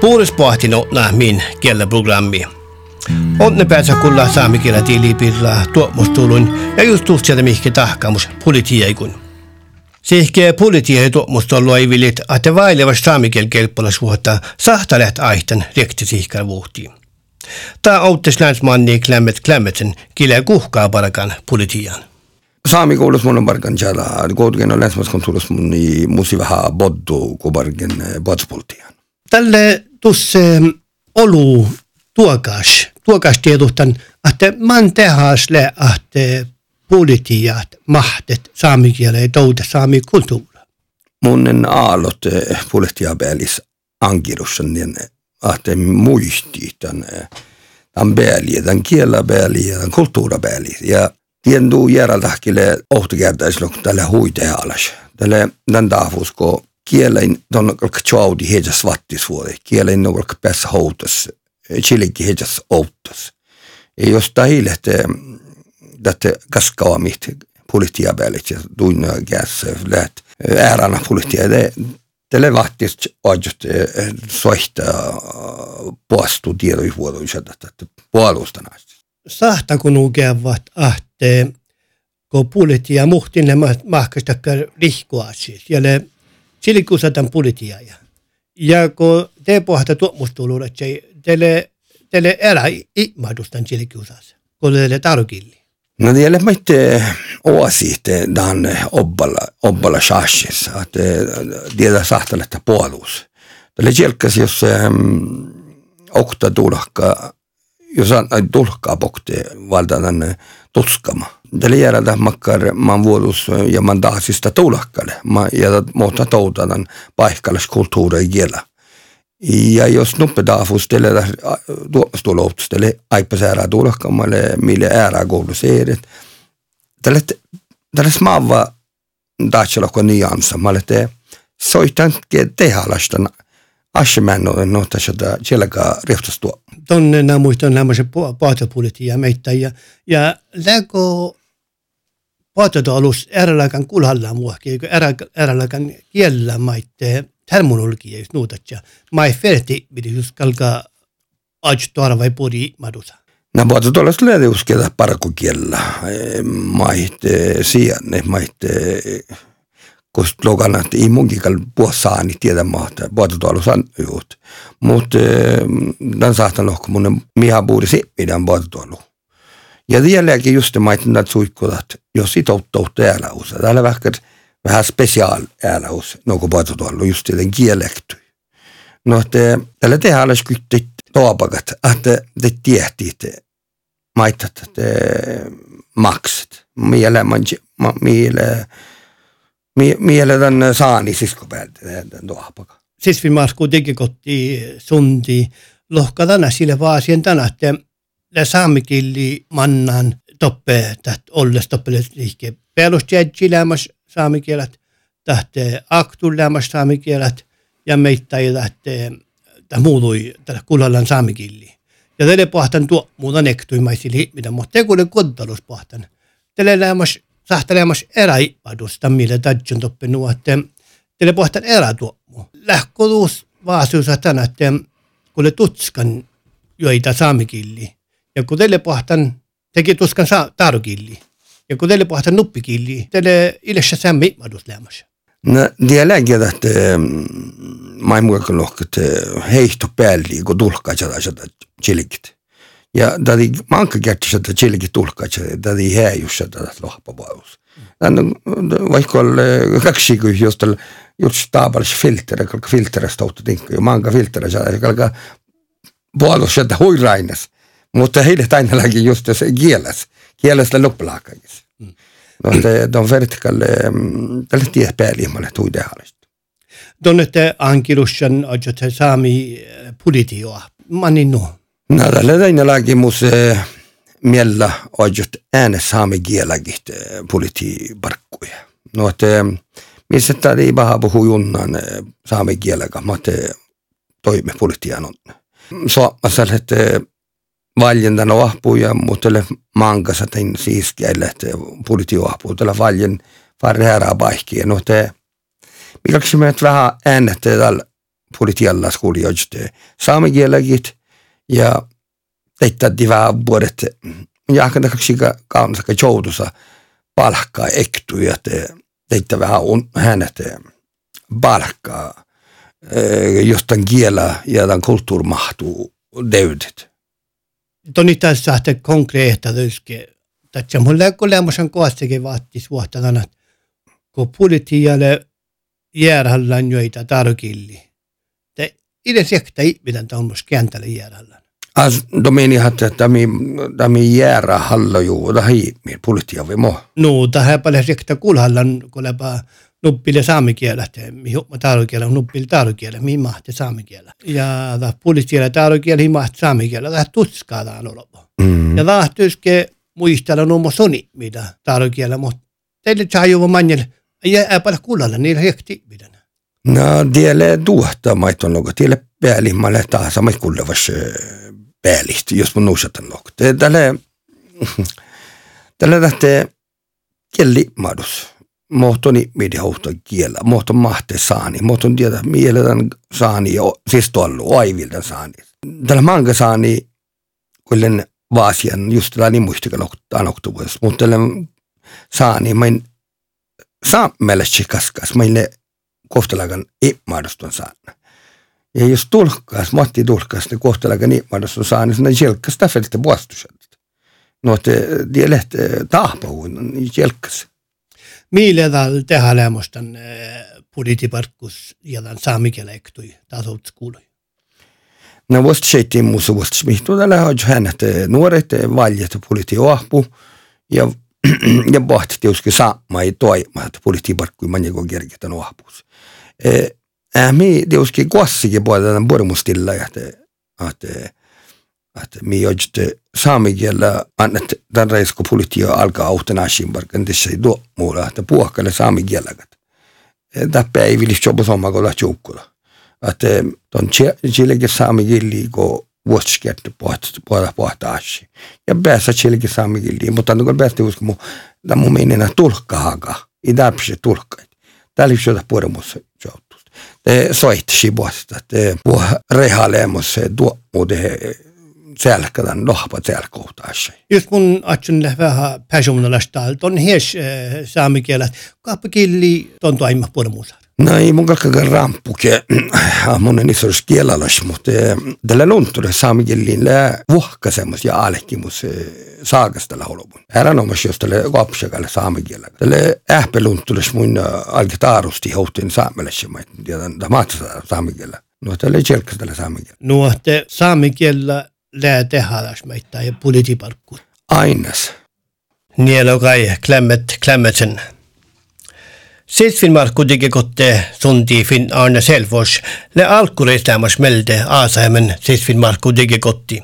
Puolis pohtino min kielä programmi. Onne pääsä kulla saamikielä tiilipirraa tuomustulun ja just sieltä mihki tahkaamus politiikun. Sihke politiikka ei vilit, että vailevas saamikiel kelppolas vuotta sahtalet aihtan rekti sihkään vuhtiin. Tää outtis länsmanni klämmet klämmetsen kielä kuhkaa parakan politiikan. Saami kuulus mun parkan jala, kuitenkin on länsmaskonsulus mun musi vähän boddu, kun parkin bodspultian. Tälle tuossa olu tuokas, tuokas tiedotan, että man tehas le, että politiat, mahtet, saamikielä ja touta saami kulttuura. Munnen aallot politia päälis ankirussan, niin että muisti tämän, tämän pääliä, tämän kielä pääliä, tämän kulttuura pääliä. Ja tien tuu järjeltähkille ohtikertaisilla, kun tälle huiteen alas. Tälle tämän taafusko kielen kalka chaudi hejas vattis vuode. Kielen on kalka päässä houtas. Chilikki hejas outas. Ja jos tahille, että tätä kaskawa mihti politia ja tunna käs läht äärana politia. Tälle vattis ajut soihta puastu tiedoivuodoissa, että puolusta näistä. Sahta kun ukeavat ahte, kun politia muhtin ne mahkastakka rihkoa siis. Ja le silikuusatan politia. Ja kun te pohjata tuomustuluun, että teille, teille elä ihmahdustan silikuusassa, kun teille tarkilli. No det gäller inte åsikter dan obbala, obbala shashis, att sahtala että puolus. Tälle jelkas, jos um, okta tulkka, jos tulkkaa pokte valta tänne tutskama. Järjeltä makkar man vuodus ja man taasista tulkkalle, ja muuta toutaan paikalle kulttuuri kielä. Ja jos nuppedaafus teille tuomastuloutus teille aippasääraa tulkkaamalle, mille äärää kouluseerit. Tälle, tälle smaava taatsalokko nyansa, mä olette soitan tehalastan asemänno no tässä sielläkään rihtastua. Tonne nämä muistan nämä se paatopuolet ja meitä ja ja läkö paatotolus eräläkän kulhalla muokki, eräläkän kielellä maitte terminologia just nuutatja. Mai ferti bidi just kalka ajtuara vai puri madusa. No voit tuolla slede usketa parkukielellä. Maitte sijanne, maitte kost logana ei munkin kal puossaani tiedä mahtaa. Voit tuolla san juut. Mutta dan saatan lohko mun miha puuri sippidän voit tuolla. Ja vieläkin just maitten näitä suikkudat, jos sitoutuu täällä usa. Täällä vähän vähän speciaal äänahus, no kun puhutaan tuolla just den kielekty. No, että tällä tehdään alles kyttit toapakat, että te tiehti, että maittat, että maksat. Miele, miele, miele tämän saani sisko päältä tämän toapaka. Siis vi masku teki kotti sundi lohkadana sille vaasien tänä, että det saamikilli mannan toppe, että olles toppe liike perustjäjilämäs saamikielet, tähtee aktulämäs saamikielet ja meitä ei lähtee tämä muului tällä kulhallan saamikilli. Ja tälle pohtan tuo muuta nektuimaisili, mitä mutta te kuule kodalus pohtan. Tälle lämmäs sahtelemas eräipadusta, millä tädjön toppenu, että tälle pohtan erätuomu. Lähkoduus vaasuusa tänä, että kuule tutskan joita saamikilli. ja kui tellepohtan, tegityskan saa tarkilli. Ja kun teille puhutaan nuppikilli, teille ilessä sään miimadus lämmässä. No, dialegia tahti mm, maimuakin lohkit eh, heihtu päälli, kun tulkaa sitä sitä chilikit. Ja tadi mankka kerti sitä chilikit tulkaa sitä, tadi häijus sitä lohpavaus. Vaikka oli eh, kaksi kysy, jos tal just taapallis filteri, kalka filteristä otti tinkku, ja mankka filteri sitä, kalka puolus sitä huiraines. Mutta heille aina läki just se kieles, kielestä loppulaakajissa. Mm. No, de, de vertikale, tälle tie päällimmalle tuidehallista. Tunnette ankirussan ajat saami politioa, manin no. No, tälle teine laki mus miellä ajat ääne saami kielagit politiiparkkuja. No, että missä tämä ei paha puhu junnan saami kielega, mutta toime politian on. So, mä että valjen ohpuja, mutta mankassa tein siis että purti ohpuu, tällä valjen farri herää paikkiin. No te, millaksi me vähän äännette tällä politialla skuli jojte saamikielagit ja teitta divaa vuodet. Ja hakanda kaksika kaunasaka joutusa palkkaa ektuja te teitta vähän hänet palkkaa jostain kielä ja tämän kulttuuri mahtuu deudet. Toni tässä että konkreetta tyske. Tässä mun läkkolämmösen kovastikin vaattis vuotta kun politialle järhallan joita tarkilli. Te itse sekta ihminen tuommoista kentällä järhallan. As domeni hatte tami tami järä hallo ju da hi mi politia vi mo. No tähän paljon sekta kulhallan kulepa nuppille saamikielä, mi hukma taarukielä, nuppille taarukielä, mi mahti saamikielä. Ja da politia taarukielä, hi mahti saamikielä, da tutskaadaan olopo. Mm. Ja da tyske muistella nuomo soni, mitä taarukielä, mutta teille saa jo manjelle ja paljon kuulalla niillä hekti pidän. No, tielle tuohta maiton noga, tielle päällimmalle taas samai kuulevas päällisti, jos mun nuusatan noga. Tälle, tälle lähtee kieli madus. Mohtoni midi houhta kielä, mohton mahte saani, mohton tiedä mieletän saani, siis tuollu, aivilta saani. Tällä manga saani, kullen vaasian, just tällä niin muistikan anoktuvuus, mutta tällä saani, en saamelaisiksi kaskas meille kohtalagan imadostun saana. Ja jos tulkkaas, Matti tulkkaas, niin kohtalagan imadostun saana, niin jelkkas täfeltä vuostuset. No, että dielet tahpahuun, niin jelkkas. Meillä tehdään lämmöstän budjettiparkkus äh, ja tämän saamikelektui tasoutskului. No vast seitti muussa vast smihtu tällä hajj hänet äh, nuoret valjet politi ahpu ja ja bahti tiuski saama ei toima että politi parkkui manjako kerketan ahpus. Ämi äh, tiuski kuassikin puolella bormustilla ja te että mi ojte saamikielä annet tämän reisko politia alkaa auhtena asimparkan tässä ei tuo muulla, että puhkalle saamikielä. Tämä ei vilisi jopa sommakolla tjukkula. Että ton chileke saamikieli, kun vuosikerta puolella pohtaasi. Ja päässä silläkin saamme kildiin, mutta kun päästä usko mu, da mu minina tulkkaaga, i täpsi tulkkait. Täällä ei ole puhumus joutus. Te soitti vuosta, te puhu rehalemus tuo selkädan lohpa selkohtaasi. Just mun atsun vähän personalista, on hies saamikielet, kaapakilli tonto aimma puhumus. No ei mun kalkakaan rampuke, monen isois kielalas, mutta tällä luntule saamikellin lää vuhkasemus ja aalehkimus saagasta lauluvun. Älä nomas jos tälle kopsakalle saamikielä. Tälle ähpeluntules mun alki taarusti hohtiin saamelessa, mä tiedän, tämä mahtsaa saamikielä. No tälle tjelkas tälle saamikielä. No te saamikielä lää läheteharasmaid ja pulidiparku. Aines. Nielo kai klämmet klämmetsen. Seitsemän markkutikin kotte tunti fin Arne Selfors le alkureisläämas melde Aasaimen seitsemän markkutikin kotti.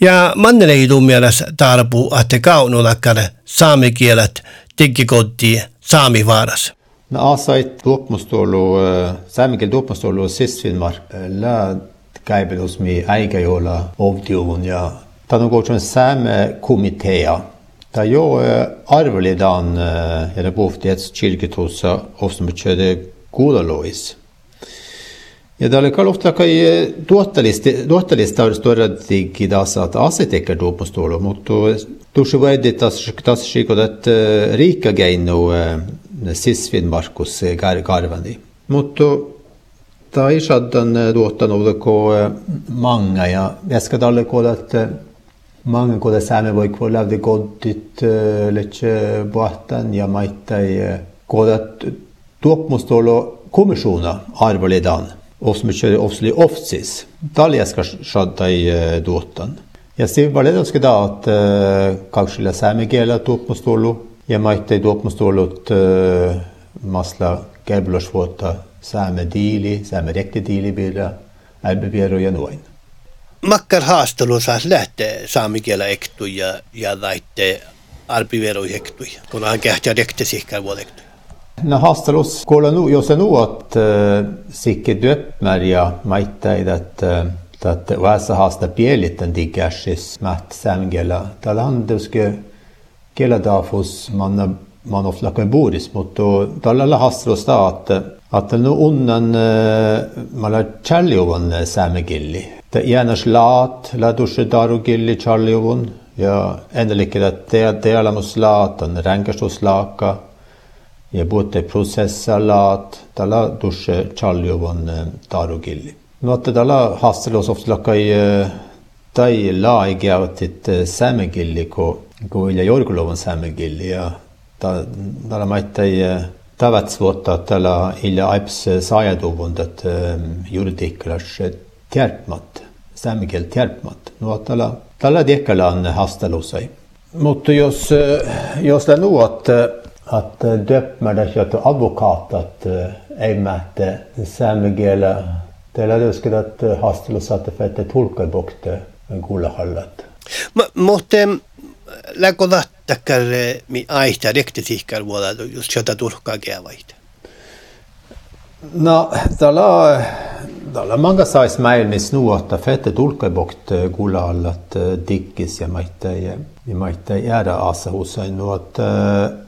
Ja manneleidu mielessä tarpu ahte kaunulakkare saamikielet tikkikotti saamivaaras. No Aasait tuopmustolu, saamikielet tuopmustolu seitsemän mark. La käibelusmi äikejoilla ovtiuvun ja tämä on kuitenkin sääme komitea. Da jo eh, arvelidan eh, er det boftiets kirketussa ofsmutskjede godalois. Ja det eh, er ofte kai tuottelista on storratigi taas, että asetekker tuopustoulu, mutta tuossa vaidi taas siikot, että riikka geinu sisvin Markus Karvani. Mutta da har jeg skjedd den Taishattan eh, tuottanut ko eh, mange, ja. Veskadalle kuolat eh, manga kuolat sääme voi kuolat de godtit letse bohtan ja maittai kuolat tuopmustolo komisjona arvolidan osmykö osli ofsis taljaska shattai tuottan. Ja sitten valitettavasti da, Jeg kaksilla sääme kielä tuopmustolo ja maittai tuopmustolot masla kelblosvuotta sääme diili, sääme rekti diili bila, älbebiero ja noin makkar haastelu saas lähteä saamikielä ektu ja, ja laitte arpivero ektu, kun hän kähtää rekte sikkar vuodektu. No haastelus kuulla nu, jos nu att uh, sikke döpmärja maittain, että että vässä haasta pielitten digärsis mät sämgellä. Tällä on tietysti kielä dafus man man ofta kan boris, mutta tällä haastelus da Atë në unë në më la qërliuën seme gilli. Të janë është latë, la du shëdaru gilli qërliuën, ja endelikida te- delamislatën, ränkästuslaka, ja puhutte prosessalat, tällä dusse chaljuvan tarugilli. No että tällä hastelosoftlakai tai laagiautit sämegilli, kun ko, ilja jorgulovan sämegilli, ja tällä maittai Tāpat svarat alla illa aips sajadovundat ehm, juridiklas eh, tjärpmat, sämigel tjärpmat. No tala tala dekalan hastalusai. Mutta jos, jos det nu att, att döpmäda kött och advokat att eh, ei mäte sämigel eh, Teillä olisikin, että haastelussa saatte fette tulkkebokte kuulla hallat. Mutta läkö takkar eh, min aihta riktigt ikar våra just köta turka gävait. No, tällä tällä manga sais meil mis nuota fette tulkebokt eh, kullallat eh, dikkis ja maite ja vi maite jäädä asa husain nuot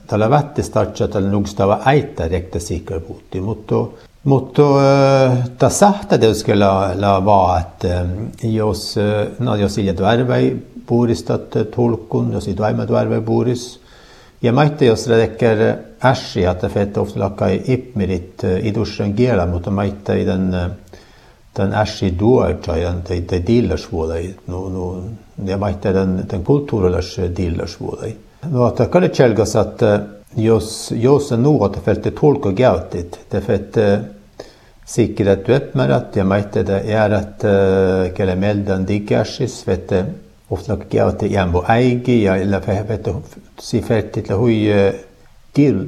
tällä vätti startsa tällä nugstava äitä rekte sikar puutti, mutta Mutta tässä täytyy kyllä olla, että jos, no, jos iljet värvei Boris tad tulkun, jos i dvaima dvarve Boris. Ja maitte jos redekker ässi at fett ofta lakkai ipmirit eh, idushan gela mutta maitte i den den eh, ässi duarcha den de, de dillers vuodai. No, no, ja maitte den, den kulturellers dillers vuodai. No, at kalle tjelgas at jos, jos en nu at fett tolka gautit, det fett sikkerhet du oppmer at jeg mente det er at kelemelden diggersis, vet Oftlaki jambu äigi ja illa fette si fertitla hui eh,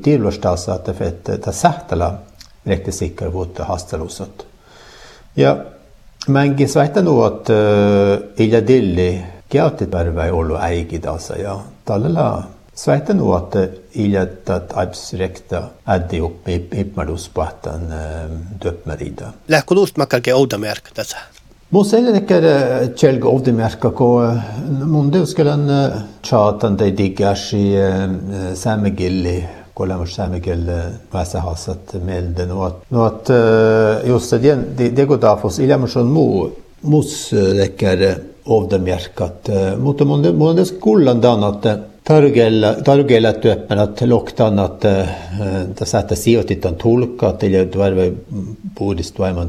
tiilustassa, että fette sähtälä rehti sikkar vuotta hastelusot. Ja mänkin svähtä nuot eh, illa dilli kiautit värväi ollu äigi tasa ja tallella svähtä nuot eh, illa tat abstrakta äddi uppi ipmadus pahtan döpmärida. Lähkulust makkalke oudamerk tässä. Moseleker Kjelg Ovdimerkako, munde uskelan tjaatan dei diggashi samegilli kolamos samegil vasa hasat melden och att, och att just det, det, det går da for oss, därför ilamerson mo moseleker Ovdimerkat mot munde munde skullan danat Tarugella työppän, että loktan, at det että sijoitetaan tulkkaa, että tulee puhdistuaimaan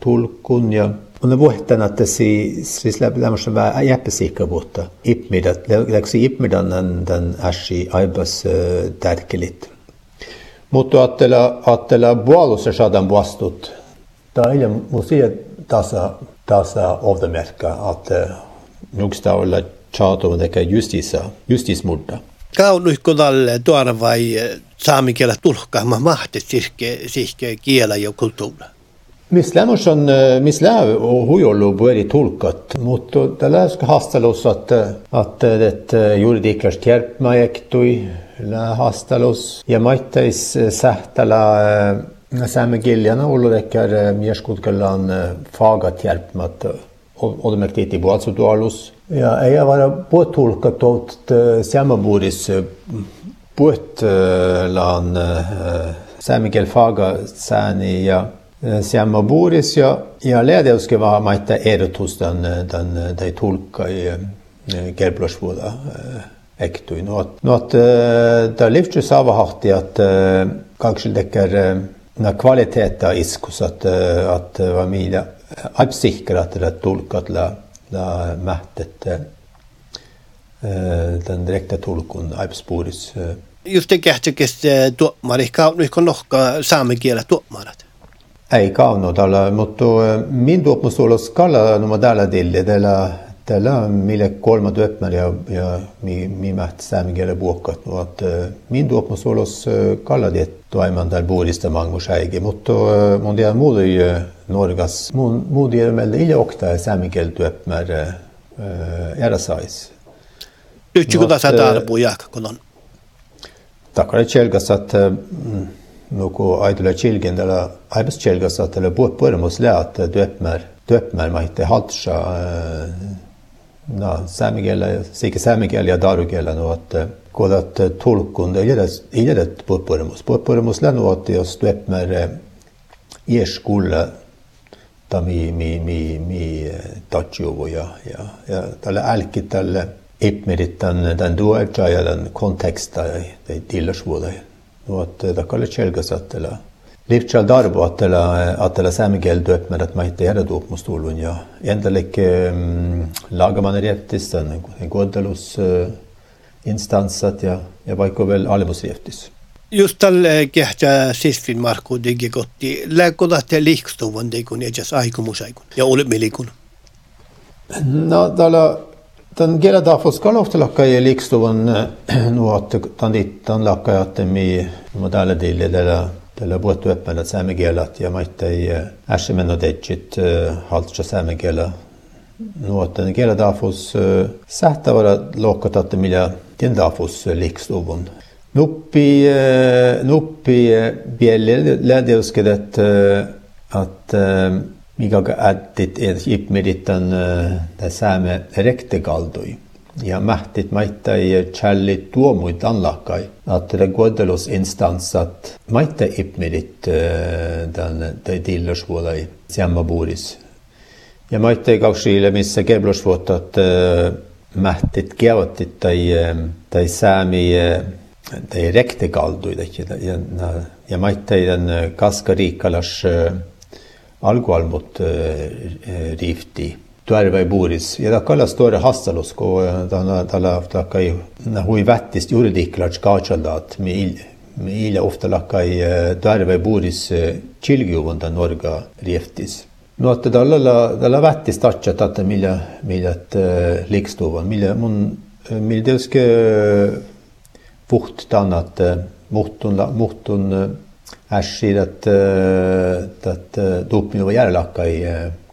tulkkun ja. On ne vuohtana, että si, siis lämmössä vähän jäppäsiikka vuotta. Ipmidat, läksi ipmidan den, den äsi aibas tärkelit. Mutta ajattela, ajattela puolussa saadaan vastut. Tämä ei ole musia tasa, tasa ovdamerkka, että nuksta olla chato deka justisa, justismurda. Kaunuikko dalle tuoda vai saamikielä tulkkaamaan mahti sihke, sihke kielä ja kulttuura? Mislemošan, eh, Misleo och Hujollubu eri tulkat, mutta tällä hastalus, että, että, että juridikas kärpmä ektui, hastalus ja maittais sähtälä eh, Saame Giljana Ollo Dekker eh, Mierskutkellan fagat hjelpmat Odomektiti Boatsutualus. ja ei ole påtolkatud Siamaburis puhtlan saame keel faga sääni ja Siamaburis ja, ja leedeuske var maita erotus den, den, de tulka i gerblasvuoda ektui. No, at, no at da livtju sava harti at kanskje dekker na kvaliteta iskus at, at var mila absikra at det tulkat la da mähtet den direkta tulkun aipspuuris. Just det kähtäkes tuomari, kaunuiko nohka saamen kielä tuomarat? أيقاونو دالا مطو min tuomus olla skala no madala dille della tällä mille kolma työpmär ja, ja mi, mi mäht säämikielä buokkat, no att eh, min tuomus olla skala det toiman där bodista mangus äige, mutta eh, mun tiedä muuta eh, Norgas, mun, mun tiedä meillä ilja okta säämikielä työpmär erasais. Yhtsikö tässä täällä puhujaakka, kun on? Takare Chelgas, että mm. Nuku aidula tjilgen tällä aibas tjelgas att tällä puhut puhumus lää, että tuopmar tuopmar maitte haltsa no, saamikielä, sikä saamikielä ja darukielä, no, että kuulat tulkun, ei edes, ei edes puhumus. Puhumus lää, no, että jos tuopmar i skole ta mi mi mi mi tatjuvo ja ja ja tällä älki tällä ipmerit tämän tämän duoja ja tämän konteksta ei Och att det kallar kjellgasett eller Livcha darbo att eller att eller samgel döpt med att man inte är döpt mot stolunja. Endelig um, lagar man reptis en godelos uh, instans att jag jag var ju väl alibos reptis. Just tal kehtä sisfin Markku digikotti. Läkodahte liikstuvan digun ejas aikomusaikun ja olemmelikun. No, täällä tällä Tämän kielen tahvus kaloftelakka ja liikstuvan nuot tämän lakkajatte mi modelle dille tällä tällä vuotta öppnät saamekielet ja maittai äsimen dejit haltsa saamekielet nuot tämän kielen tahvus sähtävara lokkatat millä den tahvus liikstuvun Nuppi, nuppi bielle lärde oss att, Migaga ättit et jikmiritan äh, tä sääme rektekaldui. Ja mähtit maita ei tšälli tuomuit anlakkai. Atre godelus instansat maita ipmirit äh, tän äh, tai tillusvuolai sämmäbuuris. Ja maita ei kaksiile missä keblusvuotat mähtit keotit tai, tai säämi tai rektekaldui. Ja, ja, ja maita ei tän kaskariikkalas äh, alkualmut riifti tuärve buuris ja ta kallas tuore hassalus, kun ta tällä lakkai hui vättist juridikklats kaatsaldaat, millä ofta lakkai tuärve buuris chilgiuvunda norga rieftis. No että tällä tällä vättis tatsa tätä millä millä likstuvan, millä mun millä tietysti puht annat muhtun muhtun Ashid et äh, äh, tuub minu järele hakka ei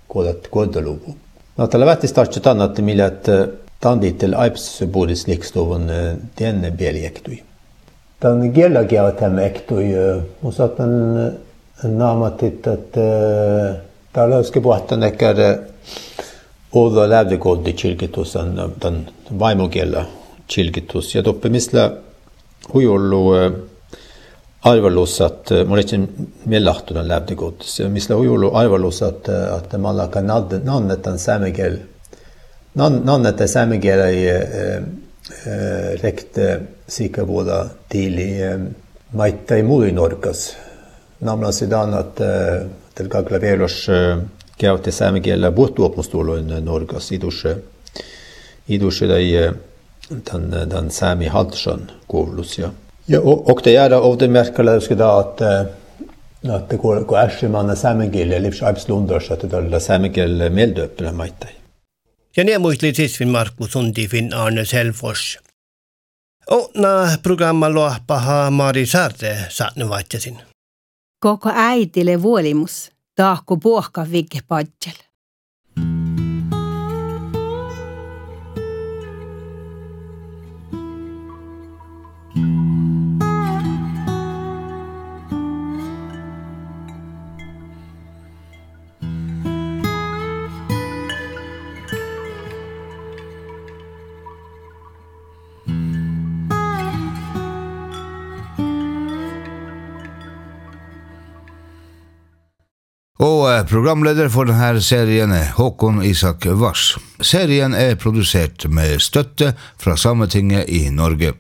kuulata äh, korda lugu. no talle vähtis tahtsid annata, mille et ta on tiitel Aips puudis liikstuvun teine peale ektui. ta on kellegi tema ektui, ma saatan naamatit, et ta lõõski puhata nekker Olla lävde koddi kirgitus on, ta on vaimukella kirgitus ja toppimisele, kui ollu arvalos, eh, eh, et ma olin meil lahtunud läbdegud, mis oli arvalos, et, et ma lagan nad, nannetan saame keel. Nan, nannete saame keele eh, äh, äh, rekte siika vuoda tiili äh, maita ei muuri norkas. Namlan sedan att äh, del kakla velos äh, käytti saame keele vuotuopmustuolun norkas idusse. Idusse tai tämän, tämän saami haltsan kuulus ja Ja, och, och det är då av det märkliga då att eh, att det går går är man är samengil eller schreibslundar så att det eh, är samengil meldöppna majta. Ja ne muistli tisvin Markus Sundifin Arne Selfors. Ona programma lohpaha Mari Sarre saatne vaitjasin. Koko äitille vuolimus, taakko puohka vigge padjel. Og eh, programleder for denne serien er Håkon Isak Vars. Serien er produsert med støtte fra Sametinget i Norge.